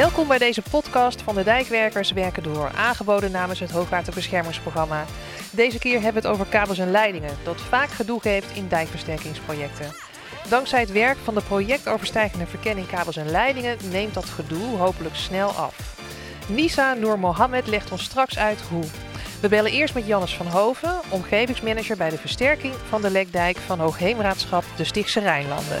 Welkom bij deze podcast van de Dijkwerkers Werken Door, aangeboden namens het Hoogwaterbeschermingsprogramma. Deze keer hebben we het over kabels en leidingen, dat vaak gedoe geeft in dijkversterkingsprojecten. Dankzij het werk van de projectoverstijgende verkenning kabels en leidingen neemt dat gedoe hopelijk snel af. Nisa Noor Mohammed legt ons straks uit hoe. We bellen eerst met Jannes van Hoven, omgevingsmanager bij de versterking van de lekdijk van Hoogheemraadschap de Stichtse Rijnlanden.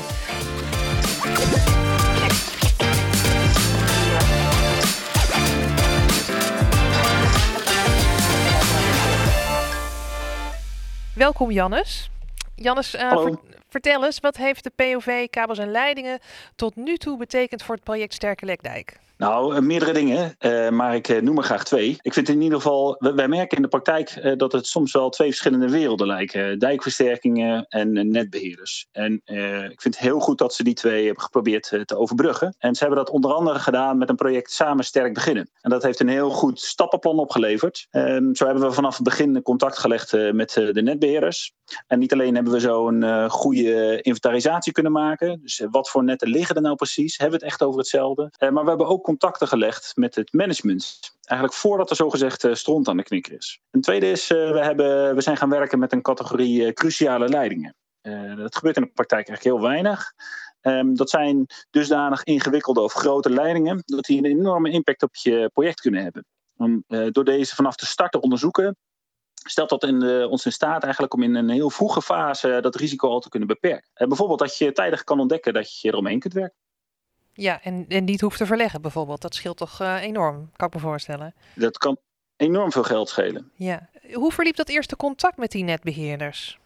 Welkom Jannes. Jannes, uh, ver, vertel eens, wat heeft de POV kabels en leidingen tot nu toe betekend voor het project Sterke Lekdijk? Nou, eh, meerdere dingen, uh, maar ik uh, noem er graag twee. Ik vind in ieder geval, wij merken in de praktijk dat het soms wel twee verschillende werelden lijken: dijkversterkingen en netbeheerders. En ik vind het heel goed dat ze die twee hebben geprobeerd te overbruggen. En ze hebben dat onder andere gedaan met een project Samen Sterk Beginnen. En dat heeft een heel goed stappenplan opgeleverd. Ehm, zo hebben we vanaf het begin contact gelegd met de netbeheerders. En niet alleen hebben we zo een goede inventarisatie kunnen maken. Dus wat voor netten liggen er nou precies? Hebben we het echt over hetzelfde? maar we hebben ook contacten gelegd met het management. Eigenlijk voordat er zogezegd uh, stront aan de knikker is. Een tweede is, uh, we, hebben, we zijn gaan werken met een categorie uh, cruciale leidingen. dat gebeurt in de praktijk eigenlijk heel weinig. Um, dat zijn dusdanig ingewikkelde of grote leidingen dat die een enorme impact op je project kunnen hebben. Door deze vanaf de start te onderzoeken, stelt dat in ons in staat eigenlijk om in een heel vroege fase dat risico al te kunnen beperken. bijvoorbeeld dat je tijdig kan ontdekken dat je eromheen kunt werken. Ja, en, en niet hoeft te verleggen bijvoorbeeld. Dat scheelt toch uh, enorm, kan ik me voorstellen. Dat kan enorm veel geld schelen. Ja. Hoe verliep dat eerste contact met die netbeheerders?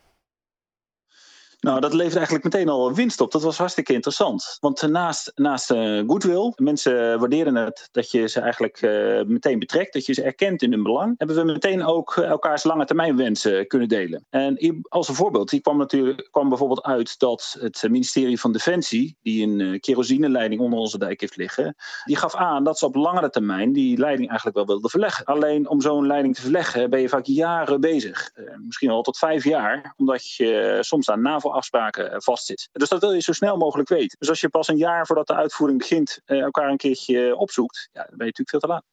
Nou, dat levert eigenlijk meteen al winst op. Dat was hartstikke interessant. Want naast, naast uh, goodwill, mensen waarderen het dat je ze eigenlijk uh, meteen betrekt, dat je ze erkent in hun belang, hebben we meteen ook elkaars lange termijn wensen kunnen delen. En als een voorbeeld, die kwam natuurlijk kwam bijvoorbeeld uit dat het ministerie van Defensie, die een kerosineleiding onder onze dijk heeft liggen, die gaf aan dat ze op langere termijn die leiding eigenlijk wel wilden verleggen. Alleen om zo'n leiding te verleggen ben je vaak jaren bezig. misschien al tot vijf jaar, omdat je soms aan NAVO afspraken eh, vastzit. Dus dat wil je zo snel mogelijk weten. Dus als je pas een jaar voordat de uitvoering begint eh, elkaar een keertje opzoekt, ja, dan ben je natuurlijk veel te laat.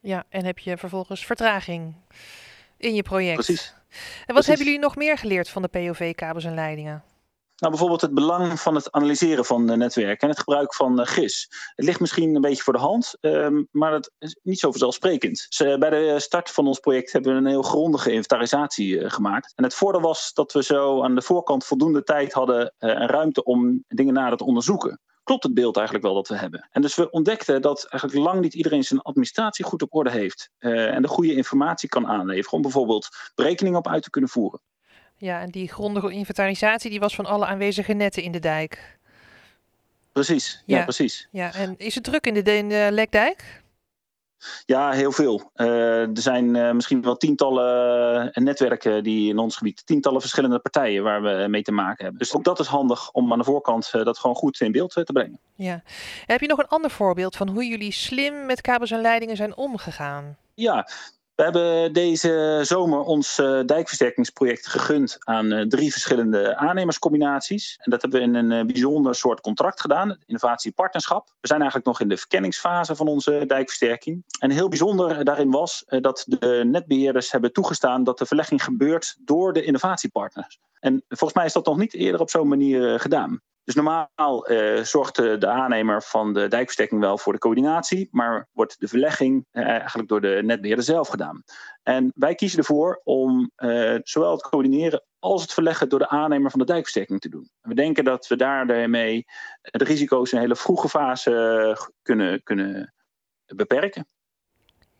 Ja, en heb je vervolgens vertraging in je project. Precies. En wat Precies. hebben jullie nog meer geleerd van de POV-kabels en leidingen? Nou, bijvoorbeeld het belang van het analyseren van netwerken en het gebruik van GIS. Het ligt misschien een beetje voor de hand, um, maar dat is niet zo vanzelfsprekend. Dus, bij de start van ons project hebben we een heel grondige inventarisatie gemaakt. En het voordeel was dat we zo aan de voorkant voldoende tijd hadden en ruimte om dingen nader te onderzoeken klopt het beeld eigenlijk wel dat we hebben. En dus we ontdekten dat eigenlijk lang niet iedereen zijn administratie goed op orde heeft. En de goede informatie kan aanleveren om bijvoorbeeld berekeningen op uit te kunnen voeren. Ja, en die grondige inventarisatie die was van alle aanwezige netten in de dijk. Precies, ja, ja precies. Ja, en is het druk in de, in de Lekdijk? Ja, heel veel. Uh, er zijn uh, misschien wel tientallen uh, netwerken die in ons gebied, tientallen verschillende partijen waar we mee te maken hebben. Dus ook dat is handig om aan de voorkant dat gewoon goed in beeld te brengen. Ja. En heb je nog een ander voorbeeld van hoe jullie slim met kabels en leidingen zijn omgegaan? Ja, we hebben deze zomer ons uh, dijkversterkingsproject gegund aan uh, drie verschillende aannemerscombinaties. En dat hebben we in een uh, bijzonder soort contract gedaan, innovatiepartnerschap. We zijn eigenlijk nog in de verkenningsfase van onze dijkversterking. En heel bijzonder daarin was dat de netbeheerders hebben toegestaan dat de verlegging gebeurt door de innovatiepartners. En volgens mij is dat nog niet eerder op zo'n manier gedaan. Dus normaal uh, zorgt de, aannemer van de dijkversterking wel voor de coördinatie, maar wordt de verlegging uh, eigenlijk door de netbeheerder zelf gedaan. En wij kiezen ervoor om uh, zowel het coördineren als het verleggen door de aannemer van de dijkversterking te doen. En we denken dat we daarmee de risico's in een hele vroege fase kunnen, kunnen beperken.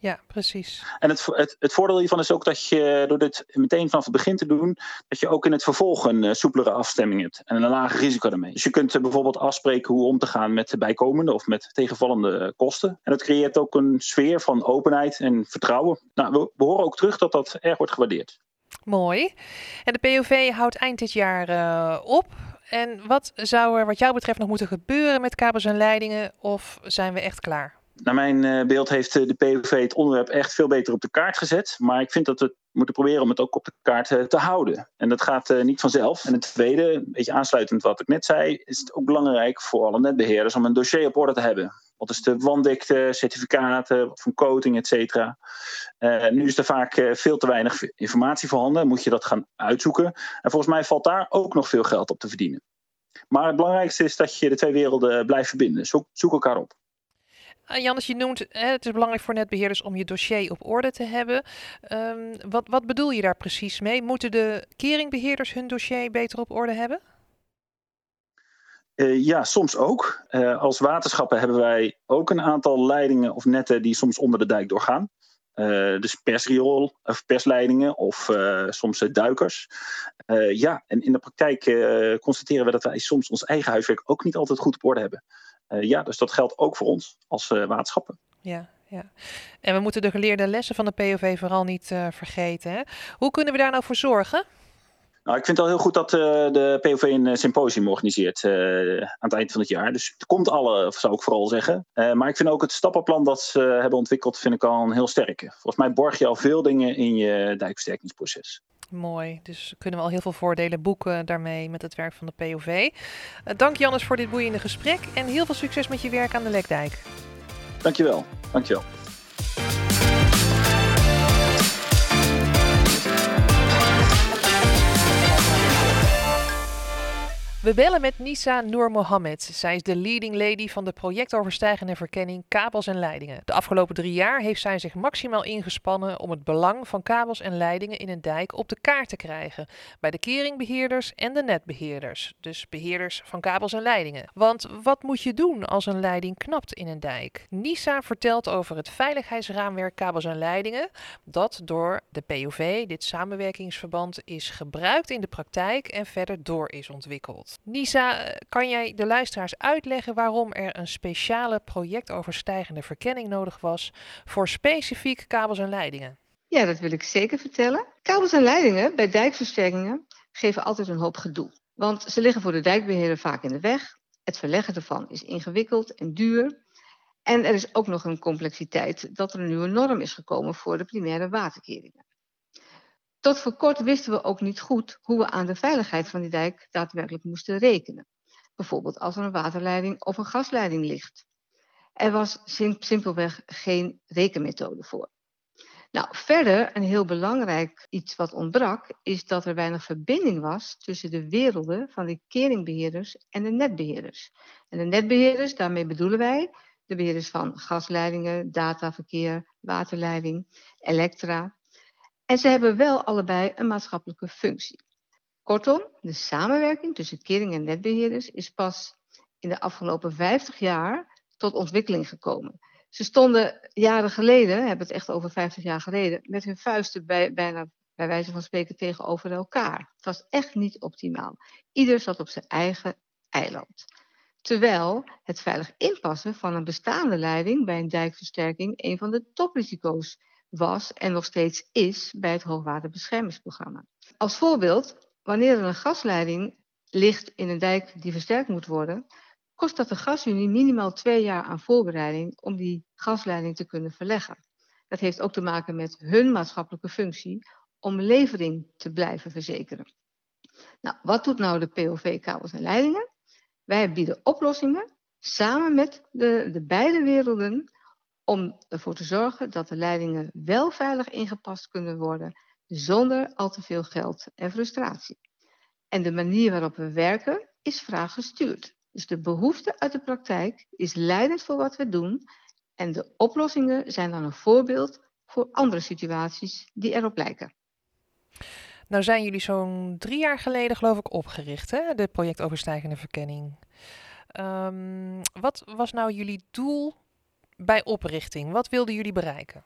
Ja, precies. En het, het, het, voordeel hiervan is ook dat je door dit meteen vanaf het begin te doen, dat je ook in het vervolg een uh, soepelere afstemming hebt en een lager risico daarmee. Dus je kunt uh, bijvoorbeeld afspreken hoe om te gaan met bijkomende of met tegenvallende uh, kosten. En dat creëert ook een sfeer van openheid en vertrouwen. Nou, we, we horen ook terug dat dat erg wordt gewaardeerd. Mooi. En de POV houdt eind dit jaar op. En wat zou er wat jou betreft nog moeten gebeuren met kabels en leidingen? Of zijn we echt klaar? Naar mijn uh, beeld heeft de POV het onderwerp echt veel beter op de kaart gezet. Maar ik vind dat we moeten proberen om het ook op de kaart uh, te houden. En dat gaat niet vanzelf. En het tweede, een beetje aansluitend wat ik net zei, is het ook belangrijk voor alle netbeheerders om een dossier op orde te hebben. Wat is de wanddikte, certificaten, wat coating, et cetera. nu is er vaak veel te weinig informatie voorhanden. Moet je dat gaan uitzoeken. En volgens mij valt daar ook nog veel geld op te verdienen. Maar het belangrijkste is dat je de twee werelden blijft verbinden. Zoek, zoek elkaar op. Uh, Jannes, je noemt het is belangrijk voor netbeheerders om je dossier op orde te hebben. Um, wat, wat bedoel je daar precies mee? Moeten de keringbeheerders hun dossier beter op orde hebben? Uh, ja, soms ook. Uh, als waterschappen hebben wij ook een aantal leidingen of netten die soms onder de dijk doorgaan. dus persriool of persleidingen of soms duikers. ja, en in de praktijk constateren we dat wij soms ons eigen huiswerk ook niet altijd goed op orde hebben. Eh, ja, dus dat geldt ook voor ons als waterschappen. Ja, ja. En we moeten de geleerde lessen van de POV vooral niet uh, vergeten. Hè? Hoe kunnen we daar nou voor zorgen? Nou, ik vind het al heel goed dat uh, de POV een symposium organiseert uh, aan het eind van het jaar. Dus het komt alle, zou ik vooral zeggen. Maar ik vind ook het stappenplan dat ze hebben ontwikkeld, vind ik al een heel sterke. Volgens mij borg je al veel dingen in je dijkversterkingsproces. Mooi, dus kunnen we al heel veel voordelen boeken daarmee met het werk van de POV. Uh, dank Jannes voor dit boeiende gesprek en heel veel succes met je werk aan de Lekdijk. Dankjewel, dankjewel. We bellen met Nisa Noor Mohammed. Zij is de leading lady van de projectoverstijgende verkenning kabels en leidingen. De afgelopen drie jaar heeft zij zich maximaal ingespannen om het belang van kabels en leidingen in een dijk op de kaart te krijgen. Bij de keringbeheerders en de netbeheerders. Dus beheerders van kabels en leidingen. Want wat moet je doen als een leiding knapt in een dijk? Nisa vertelt over het veiligheidsraamwerk kabels en leidingen. Dat door de POV, dit samenwerkingsverband, is gebruikt in de praktijk en verder door is ontwikkeld. Nisa, kan jij de luisteraars uitleggen waarom er een speciale projectoverstijgende verkenning nodig was voor specifiek kabels en leidingen? Ja, dat wil ik zeker vertellen. Kabels en leidingen bij dijkversterkingen geven altijd een hoop gedoe. Want ze liggen voor de dijkbeheerder vaak in de weg. Het verleggen ervan is ingewikkeld en duur. En er is ook nog een complexiteit dat er een nieuwe norm is gekomen voor de primaire waterkeringen. Tot voor kort wisten we ook niet goed hoe we aan de veiligheid van die dijk daadwerkelijk moesten rekenen. Bijvoorbeeld als er een waterleiding of een gasleiding ligt. Er was simpelweg geen rekenmethode voor. Nou, verder, een heel belangrijk iets wat ontbrak, is dat er weinig verbinding was tussen de werelden van de keringbeheerders en de netbeheerders. En de netbeheerders, daarmee bedoelen wij de beheerders van gasleidingen, dataverkeer, waterleiding, elektra, en ze hebben wel allebei een maatschappelijke functie. Kortom, de samenwerking tussen kering en netbeheerders is pas in de afgelopen 50 jaar tot ontwikkeling gekomen. Ze stonden jaren geleden, hebben het echt over 50 jaar geleden, met hun vuisten bij, bijna bij wijze van spreken tegenover elkaar. Het was echt niet optimaal. Ieder zat op zijn eigen eiland. Terwijl het veilig inpassen van een bestaande leiding bij een dijkversterking een van de toprisico's was en nog steeds is bij het hoogwaterbeschermingsprogramma. Als voorbeeld, wanneer er een gasleiding ligt in een dijk die versterkt moet worden, kost dat de gasunie minimaal twee jaar aan voorbereiding om die gasleiding te kunnen verleggen. Dat heeft ook te maken met hun maatschappelijke functie om levering te blijven verzekeren. Nou, wat doet nou de POV-kabels en leidingen? Wij bieden oplossingen samen met de, de beide werelden om ervoor te zorgen dat de leidingen wel veilig ingepast kunnen worden zonder al te veel geld en frustratie. En de manier waarop we werken is vraaggestuurd. Dus de behoefte uit de praktijk is leidend voor wat we doen en de oplossingen zijn dan een voorbeeld voor andere situaties die erop lijken. Nou zijn jullie zo'n drie jaar geleden geloof ik opgericht, hè? de projectoverstijgende verkenning. Um, wat was nou jullie doel bij oprichting? Wat wilden jullie bereiken?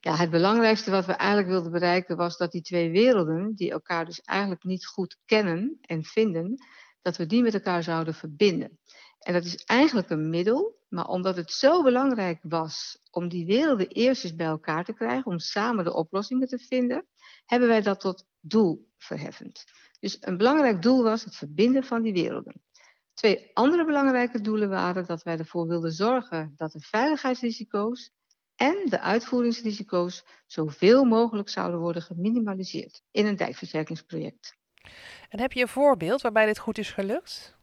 Ja, het belangrijkste wat we eigenlijk wilden bereiken was dat die twee werelden, die elkaar dus eigenlijk niet goed kennen en vinden, dat we die met elkaar zouden verbinden. En dat is eigenlijk een middel, maar omdat het zo belangrijk was om die werelden eerst eens bij elkaar te krijgen, om samen de oplossingen te vinden, hebben wij dat tot doel verheffend. Dus een belangrijk doel was het verbinden van die werelden. Twee andere belangrijke doelen waren dat wij ervoor wilden zorgen dat de veiligheidsrisico's en de uitvoeringsrisico's zoveel mogelijk zouden worden geminimaliseerd in een dijkversterkingsproject. En heb je een voorbeeld waarbij dit goed is gelukt?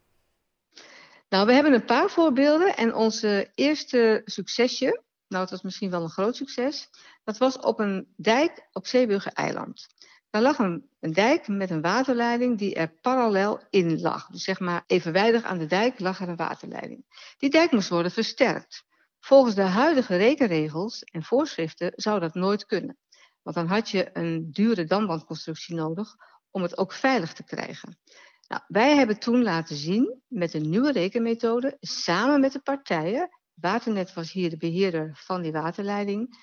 Nou, we hebben een paar voorbeelden en onze eerste succesje, nou het was misschien wel een groot succes, dat was op een dijk op Zeeburger Eiland. Daar lag een, dijk met een waterleiding die er parallel in lag. Dus zeg maar evenwijdig aan de dijk lag er een waterleiding. Die dijk moest worden versterkt. Volgens de huidige rekenregels en voorschriften zou dat nooit kunnen. Want dan had je een dure dambandconstructie nodig om het ook veilig te krijgen. Nou, wij hebben toen laten zien met een nieuwe rekenmethode, samen met de partijen, Waternet was hier de beheerder van die waterleiding,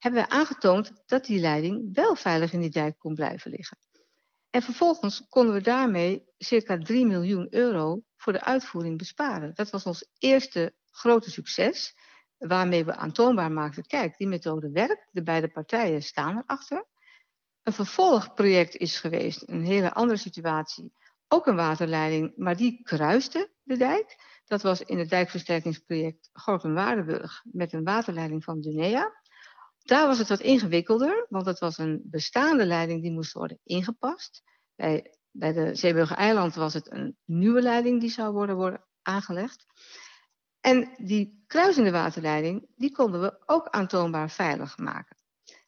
hebben we aangetoond dat die leiding wel veilig in die dijk kon blijven liggen. En vervolgens konden we daarmee circa 3 miljoen euro voor de uitvoering besparen. Dat was ons eerste grote succes, waarmee we aantoonbaar maakten, kijk, die methode werkt, de beide partijen staan erachter. Een vervolgproject is geweest, een hele andere situatie, ook een waterleiding, maar die kruiste de dijk. Dat was in het dijkversterkingsproject Gorkum-Waardenburg met een waterleiding van Dunea. Daar was het wat ingewikkelder, want het was een bestaande leiding die moest worden ingepast. Bij, bij de Zeeburger Eiland was het een nieuwe leiding die zou worden, worden aangelegd. En die kruisende waterleiding, die konden we ook aantoonbaar veilig maken.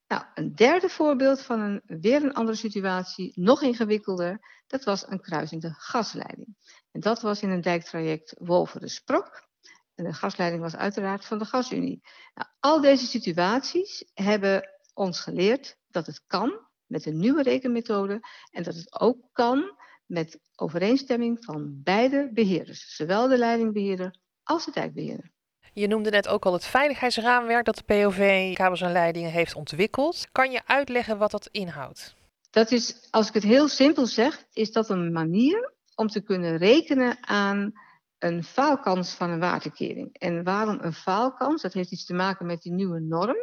Nou, een derde voorbeeld van een, weer een andere situatie, nog ingewikkelder, dat was een kruisende gasleiding. En dat was in een dijktraject Wolven de Sprok. En de gasleiding was uiteraard van de Gasunie. Nou, al deze situaties hebben ons geleerd dat het kan met een nieuwe rekenmethode en dat het ook kan met overeenstemming van beide beheerders, zowel de leidingbeheerder als de dijkbeheerder. Je noemde net ook al het veiligheidsraamwerk dat de POV kabels en leidingen heeft ontwikkeld. Kan je uitleggen wat dat inhoudt? Dat is, als ik het heel simpel zeg, is dat een manier om te kunnen rekenen aan een faalkans van een waterkering. En waarom een faalkans? Dat heeft iets te maken met die nieuwe norm.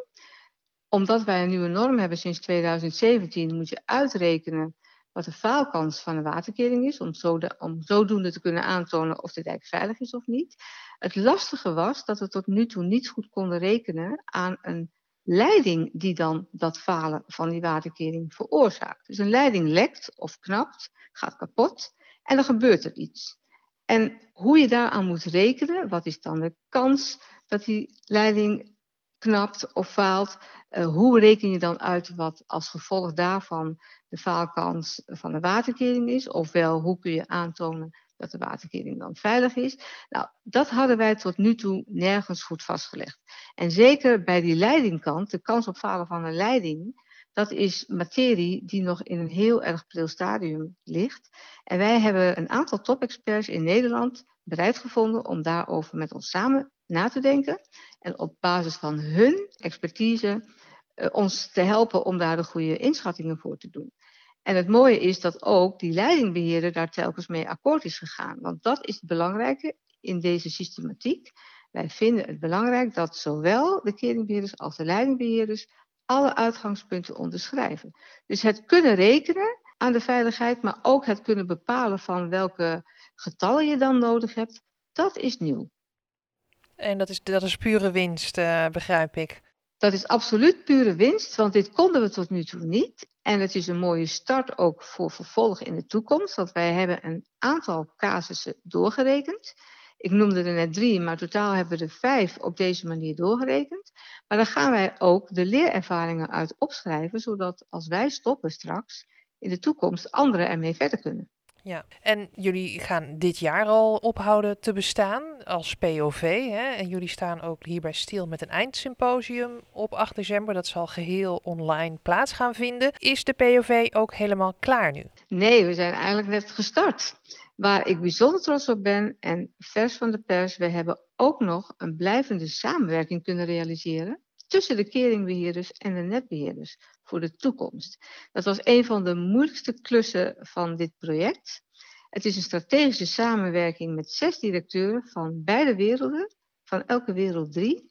Omdat wij een nieuwe norm hebben sinds 2017, moet je uitrekenen wat de faalkans van een waterkering is, om, zo de, om zodoende te kunnen aantonen of de dijk veilig is of niet. Het lastige was dat we tot nu toe niet goed konden rekenen aan een leiding die dan dat falen van die waterkering veroorzaakt. Dus een leiding lekt of knapt, gaat kapot en dan gebeurt er iets. En hoe je daaraan moet rekenen, wat is dan de kans dat die leiding knapt of faalt? Uh, hoe reken je dan uit wat als gevolg daarvan de faalkans van de waterkering is? Ofwel, hoe kun je aantonen dat de waterkering dan veilig is? Nou, dat hadden wij tot nu toe nergens goed vastgelegd. En zeker bij die leidingkant, de kans op falen van een leiding, dat is materie die nog in een heel erg pril stadium ligt. En wij hebben een aantal top-experts in Nederland bereid gevonden om daarover met ons samen na te denken. En op basis van hun expertise uh, ons te helpen om daar de goede inschattingen voor te doen. En het mooie is dat ook die leidingbeheerder daar telkens mee akkoord is gegaan. Want dat is het belangrijke in deze systematiek. Wij vinden het belangrijk dat zowel de keringbeheerders als de leidingbeheerders alle uitgangspunten onderschrijven. Dus het kunnen rekenen aan de veiligheid, maar ook het kunnen bepalen van welke getallen je dan nodig hebt, dat is nieuw. En dat is, dat is pure winst, uh, begrijp ik. Dat is absoluut pure winst, want dit konden we tot nu toe niet. En het is een mooie start ook voor vervolg in de toekomst, want wij hebben een aantal casussen doorgerekend. Ik noemde er net drie, maar totaal hebben we er vijf op deze manier doorgerekend. Maar dan gaan wij ook de leerervaringen uit opschrijven, zodat als wij stoppen straks, in de toekomst anderen ermee verder kunnen. Ja, en jullie gaan dit jaar al ophouden te bestaan als POV. Hè? En jullie staan ook hierbij stil met een eindsymposium op 8 december. Dat zal geheel online plaats gaan vinden. Is de POV ook helemaal klaar nu? Nee, we zijn eigenlijk net gestart. Waar ik bijzonder trots op ben en vers van de pers, we hebben ook nog een blijvende samenwerking kunnen realiseren tussen de keringbeheerders en de netbeheerders voor de toekomst. Dat was een van de moeilijkste klussen van dit project. Het is een strategische samenwerking met zes directeuren van beide werelden, van elke wereld drie.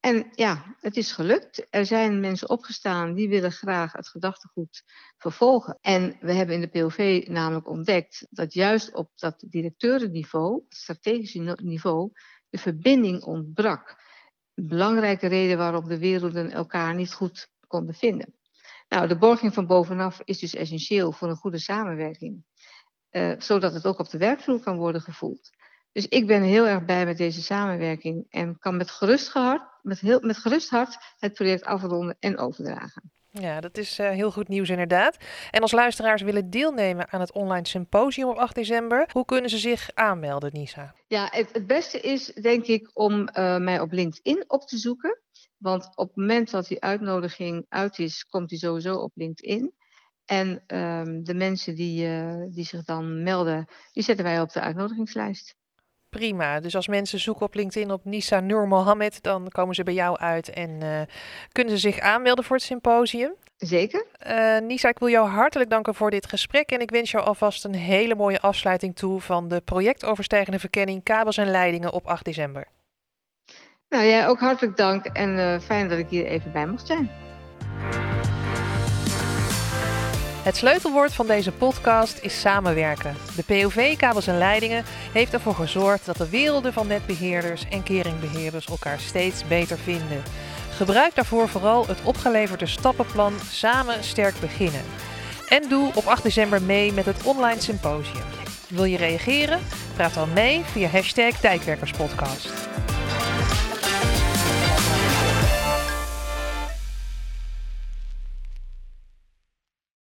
En ja, het is gelukt. Er zijn mensen opgestaan die willen graag het gedachtegoed vervolgen. En we hebben in de POV namelijk ontdekt dat juist op dat directeurenniveau, het strategische niveau, de verbinding ontbrak. Een belangrijke reden waarom de werelden elkaar niet goed konden vinden. Nou, de borging van bovenaf is dus essentieel voor een goede samenwerking, uh, zodat het ook op de werkvloer kan worden gevoeld. Dus ik ben heel erg blij met deze samenwerking en kan met gerust hart, met heel, met gerust hart het project afronden en overdragen. Ja, dat is uh, heel goed nieuws inderdaad. En als luisteraars willen deelnemen aan het online symposium op 8 december, hoe kunnen ze zich aanmelden, Nisa? Ja, het, het beste is denk ik om uh, mij op LinkedIn op te zoeken. Want op het moment dat die uitnodiging uit is, komt die sowieso op LinkedIn. En um, de mensen die, uh, die zich dan melden, die zetten wij op de uitnodigingslijst. Prima. Dus als mensen zoeken op LinkedIn op Nisa Nur Mohammed, dan komen ze bij jou uit en uh, kunnen ze zich aanmelden voor het symposium. Zeker. Uh, Nisa, ik wil jou hartelijk danken voor dit gesprek en ik wens jou alvast een hele mooie afsluiting toe van de projectoverstijgende verkenning kabels en leidingen op 8 december. Nou ja, ook hartelijk dank en uh, fijn dat ik hier even bij mocht zijn. Het sleutelwoord van deze podcast is samenwerken. De POV Kabels en Leidingen heeft ervoor gezorgd dat de werelden van netbeheerders en keringbeheerders elkaar steeds beter vinden. Gebruik daarvoor vooral het opgeleverde stappenplan Samen Sterk Beginnen. En doe op 8 december mee met het online symposium. Wil je reageren? Praat dan mee via hashtag Dijkwerkerspodcast.